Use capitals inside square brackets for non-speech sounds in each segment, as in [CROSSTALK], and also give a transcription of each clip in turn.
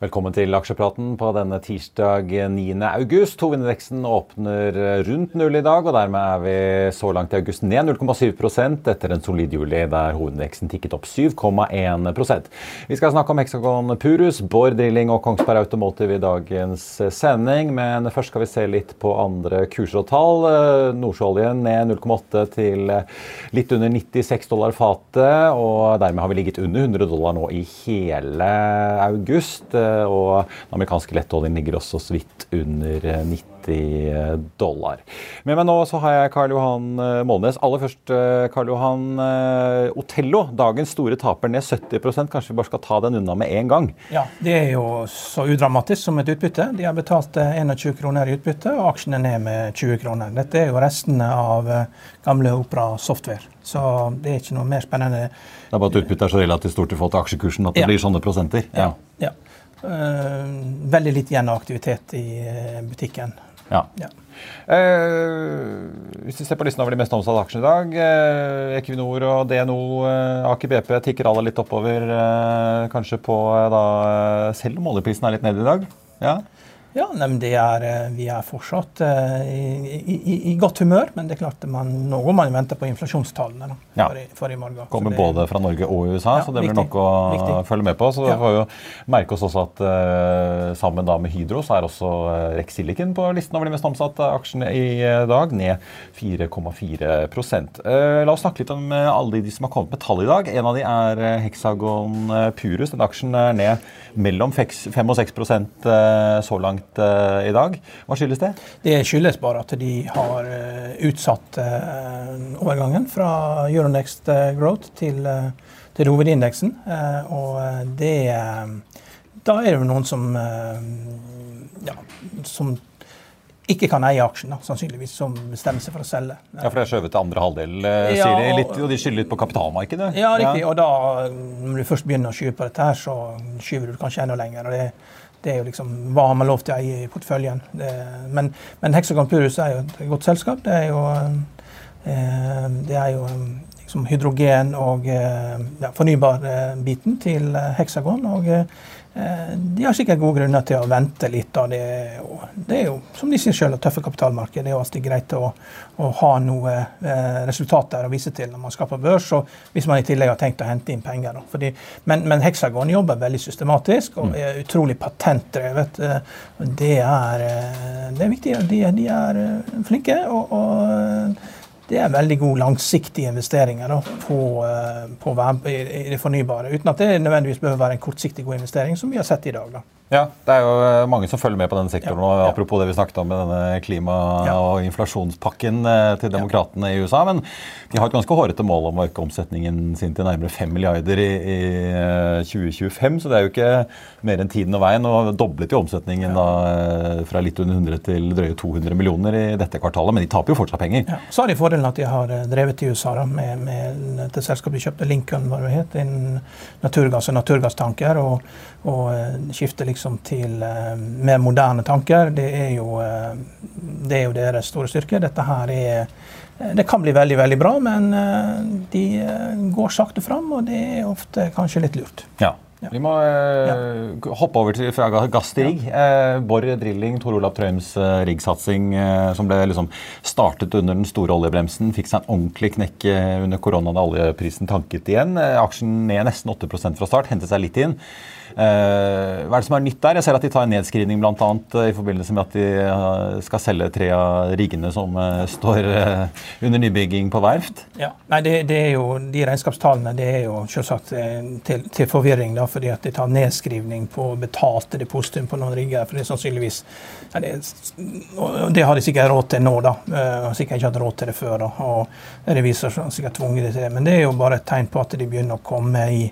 Velkommen til aksjepraten på denne tirsdag 9. august. Hovedindeksen åpner rundt null i dag, og dermed er vi så langt i august ned 0,7% etter en solid juli der hovedindeksen tikket opp 7,1% Vi skal snakke om Hexagon Purus, Bård Drilling og Kongsberg Automotive i dagens sending, men først skal vi se litt på andre kurser og tall. Nordsjøoljen ned 0,8 til litt under 96 dollar fatet, og dermed har vi ligget under 100 dollar nå i hele august og den amerikanske lettoljen ligger også så vidt under 90 dollar. Med meg nå så har jeg Karl Johan Målnes. Aller først, Karl Johan. Otello, dagens store taper, ned 70 Kanskje vi bare skal ta den unna med en gang? Ja, det er jo så udramatisk som et utbytte. De har betalt 21 kroner i utbytte, og aksjene ned med 20 kroner. Dette er jo restene av gamle Opera Software. Så det er ikke noe mer spennende. Det er bare at utbyttet er så relativt stort i forhold til aksjekursen at det Ja. blir sånne prosenter? Ja. ja. Eh, veldig litt igjen av aktivitet i eh, butikken. Ja. Ja. Uh, hvis vi ser på listen over de mest omsatte aksjene i dag, uh, Equinor og DNO, uh, Aker BP tikker alle litt oppover, eh, kanskje på eh, da eh, Selv om oljeprisen er litt nede i dag? Ja. Ja, nei, men det er, eh, Vi er fortsatt eh, i, i, i godt humør, men det er klart man, nå man venter vente på inflasjonstallene da, Ja. for, i, for i morgen. Kommer det- både fra Norge og USA, Ja, så det blir viktig. nok å Viktig. følge med på. Så Ja. får jo merke oss også at uh, sammen da med Hydro så er også Rex Silicon på listen over de mest omsatte aksjene i dag, ned 4,4 uh, La oss snakke litt om alle de som har kommet med tall i dag. En av de er Hexagon Purus. Den aksjen er ned mellom 5 og 6 eh, så langt eh, i dag. Hva skyldes det? Det skyldes bare at de har uh, utsatt uh, overgangen fra Euronext Growth til, til hovedindeksen. Og det Da er det noen som ja, som ikke kan eie aksjen, da, sannsynligvis, som bestemmer seg for å selge. Ja, For det er skjøvet til andre halvdel, sier Ja, de. Litt, og de skylder litt på kapitalmarkedet? Ja, riktig. Og da, når du først begynner å skyve på dette, her, så skyver du kanskje enda lenger. og det, det er jo liksom, Hva har man lov til å eie i porteføljen? Men, men Hexagon Purus er jo et godt selskap. Det er jo, eh, det er jo eh, liksom hydrogen- og eh, ja, fornybar-biten til Heksagon. Hexagon. og eh, de har sikkert gode grunner til å vente litt. Og Det, det er jo, som de sier selv, tøffe kapitalmarked. Det er jo alltid greit å, å ha noe eh, resultater å vise til når man skal på børs, og hvis man i tillegg har tenkt å hente inn penger. Fordi, men, men Hexagon jobber veldig systematisk og er utrolig patentdrevet. Eh, Det er, eh, det er viktig. De, de er eh, flinke. og, og det er veldig gode langsiktige investeringer da, på, eh, på i det fornybare. Uten at det nødvendigvis behøver være en kortsiktig god investering, som vi har sett i dag. da. Ja, det er jo eh, mange som følger med på denne sektoren. Og. Apropos det vi snakket om med denne klima- og inflasjonspakken eh, til demokratene i USA. Men de har et ganske hårete mål om å øke omsetningen sin til nærmere 5 milliarder i, i eh, 2025. Så det er jo ikke mer enn tiden og veien. Og doblet jo omsetningen da eh, fra litt under 100 til drøye 200 millioner i dette kvartalet. Men de taper jo fortsatt penger. Ja. Så har de fordelen at de har eh, drevet i USA da, med, med dette selskapet de kjøpte, Lincoln, hva det het, innen naturgass og naturgasstanker. Og, og skifter skifte liksom til eh, mer moderne tanker. Det er, jo, eh, det er jo deres store styrke. Dette her er eh, det kan bli veldig veldig bra, men eh, de eh, går sakte fram, og det er ofte kanskje litt lurt. Ja. Vi må eh, hoppe over til, fra gass til rigg. Eh, Borr Drilling, Tor Olav Trøims eh, riggsatsing eh, som ble liksom startet under den store oljebremsen, fikk seg en ordentlig knekk eh, under korona da oljeprisen tanket igjen. Eh, aksjen ned nesten 8 fra start, hentet seg litt inn. Eh, hva er det som er nytt der? Jeg ser at de tar en nedskrivning eh, i forbindelse med at de skal selge tre av riggene som står under nybygging på verft. Ja, nei, det, det er jo, De regnskapstallene det er jo selvsagt til, til forvirring, da, fordi at de tar nedskrivning på betalte depositum på noen rigger. for Det er sannsynligvis, det, det har de sikkert råd til nå, da. Har sikkert ikke hatt råd til det før. da, og Revisor har sikkert tvunget dem til det. Men det er jo bare et tegn på at de begynner å komme i,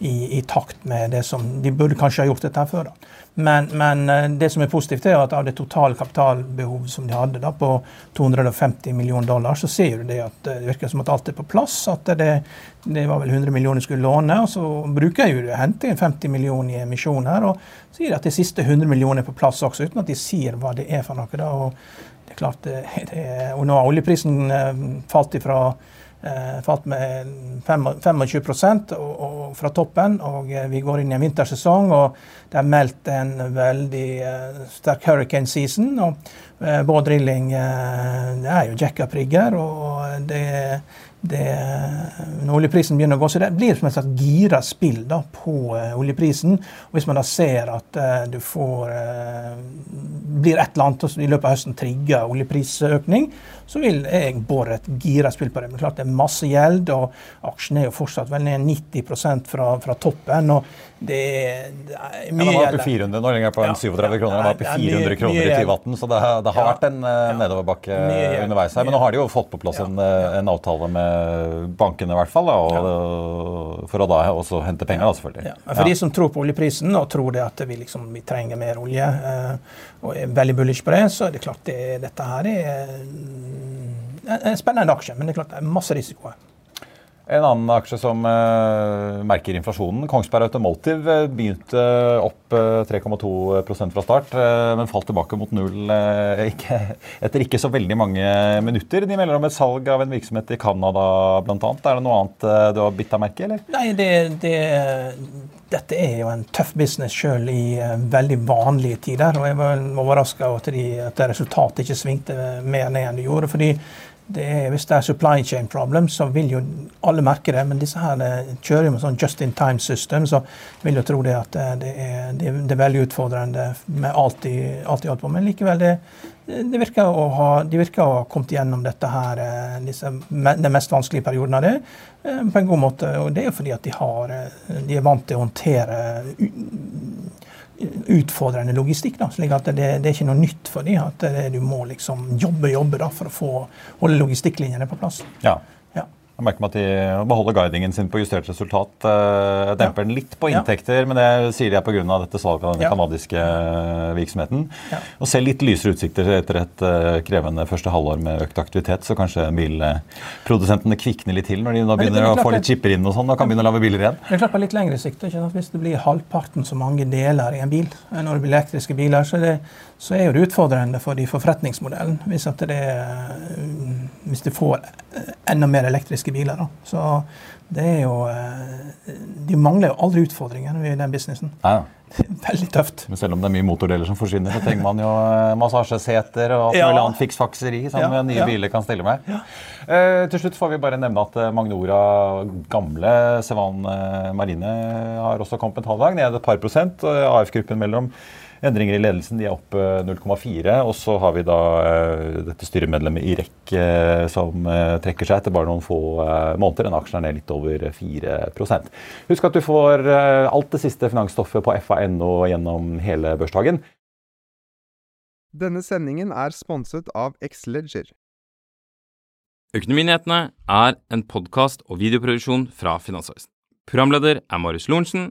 i, i takt med det som De burde kanskje ha gjort dette før. da. Men, men eh, det som er positivt, er at av det totale kapitalbehovet som de hadde da, på 250 millioner dollar, så ser du det at eh, det virker som at alt er på plass. At det, det var vel 100 millioner de skulle låne, og så bruker jeg jo de å hente inn 50 millioner i emisjon her, Og sier de at de siste 100 millioner er på plass også, uten at de sier hva det er for noe. da, og det er klart, [LAUGHS] det, det, og nå har oljeprisen eh, falt ifra Eh, falt med 25 og, og fra toppen. og eh, Vi går inn i en vintersesong, og det er meldt en veldig eh, sterk hurricane season. og eh, Bård Drilling eh, er jo jackup-rigger, og det, det, når oljeprisen begynner å gå, så det blir som et slags gira spill da, på uh, oljeprisen. og Hvis man da ser at uh, du får uh, blir et eller annet i løpet av høsten trigger oljeprisøkning, så vil jeg bore et gira spill på det. Men klart det er masse gjeld, og aksjen er jo fortsatt vel ned 90% fra, fra toppen. og det, det er Ja, mye oppe gjeld. i 400 nå, lenger på Ja, en 37 kroner. Den var oppe i er 400 kroner i gjeld. 2018, så det, det har Ja, vært en nedoverbakke underveis her. Men nå har de jo fått på plass Ja, en, en avtale med bankene, i hvert fall. Da, og, For å da også hente penger, da, selvfølgelig. Ja, for de som tror på oljeprisen og tror det at vi, liksom, vi trenger mer olje, eh, og er veldig bullish på det, så er det klart det, dette her er en spennende aksje. Men det er klart det er masse risiko her. En annen aksje som uh, merker inflasjonen, Kongsberg Automotive, eh, begynte opp uh, 3,2% fra start, uh, men falt tilbake mot null eh, [LAUGHS] ikke, etter ikke så veldig mange minutter. De melder om et salg av en virksomhet i Canada bl.a. Er det noe annet eh, du har bitt deg merke i? Nei, det, det, dette er jo en tøff business sjøl i eh, veldig vanlige tider. Og jeg var overraska over at, at resultatet ikke svingte mer ned enn det gjorde. fordi det er, hvis det er supply chain problem, så vil jo alle merke det. Men disse her eh, kjører jo med sånn just in time system, så vil jo tro det at eh, det er, det er, veldig utfordrende med alt de, alt på. Men likevel, det, det virker å ha, de virker å ha kommet gjennom dette her, eh, disse, den mest vanskelige perioden av det eh, på en god måte. Og det er fordi at de, har, eh, de er vant til å håndtere utfordrende logistikk. Da, slik at det, det er ikke noe nytt for dem at du må liksom jobbe jobbe da, for å få holde logistikklinjene på plass. Ja. Ja. Jeg merker meg at de beholder guidingen sin på justert resultat. eh, demper den litt på Ja. inntekter, men det sier de er pga. dette salget av den Ja. kanadiske eh, virksomheten. Ja. Og ser litt lysere utsikter etter et eh, krevende første halvår med økt aktivitet. Så kanskje bilprodusentene kvikner litt til når de nå begynner er å få litt chipper inn og sånn, og kan begynne å lage biler igjen. Det er klart På litt lengre sikt, ikke sant? hvis det blir halvparten så mange deler i en bil når det blir elektriske biler, så er, det, så er det utfordrende for de forretningsmodellen. Hvis, at det, hvis du får enda mer elektriske biler. Da. Så det er jo eh, De mangler jo aldri utfordringer i den businessen. Ja. [LAUGHS] Veldig tøft. Men selv om det er mye motordeler som forsvinner, så trenger man jo eh, massasjeseter og alt Ja. mulig annet fiksfakseri som Ja, nye ja. biler kan stille med. Uh, til slutt får vi bare nevne at eh, Magnora, gamle Sevan eh, Marine, har også kommet med dag, ned et par prosent. AF-gruppen mellom endringer i ledelsen, de er opp eh, 0,4. Og så har vi da eh, dette styremedlemmet i REC eh, som eh, trekker seg etter bare noen få måneder. Den aksjen er ned litt over 4 Husk at du får alt det siste finansstoffet på fa.no gjennom hele børsdagen. Denne sendingen er sponset av Xleger. Økonominyhetene er en podkast og videoproduksjon fra Finansavisen. Programleder er Marius Lorentzen.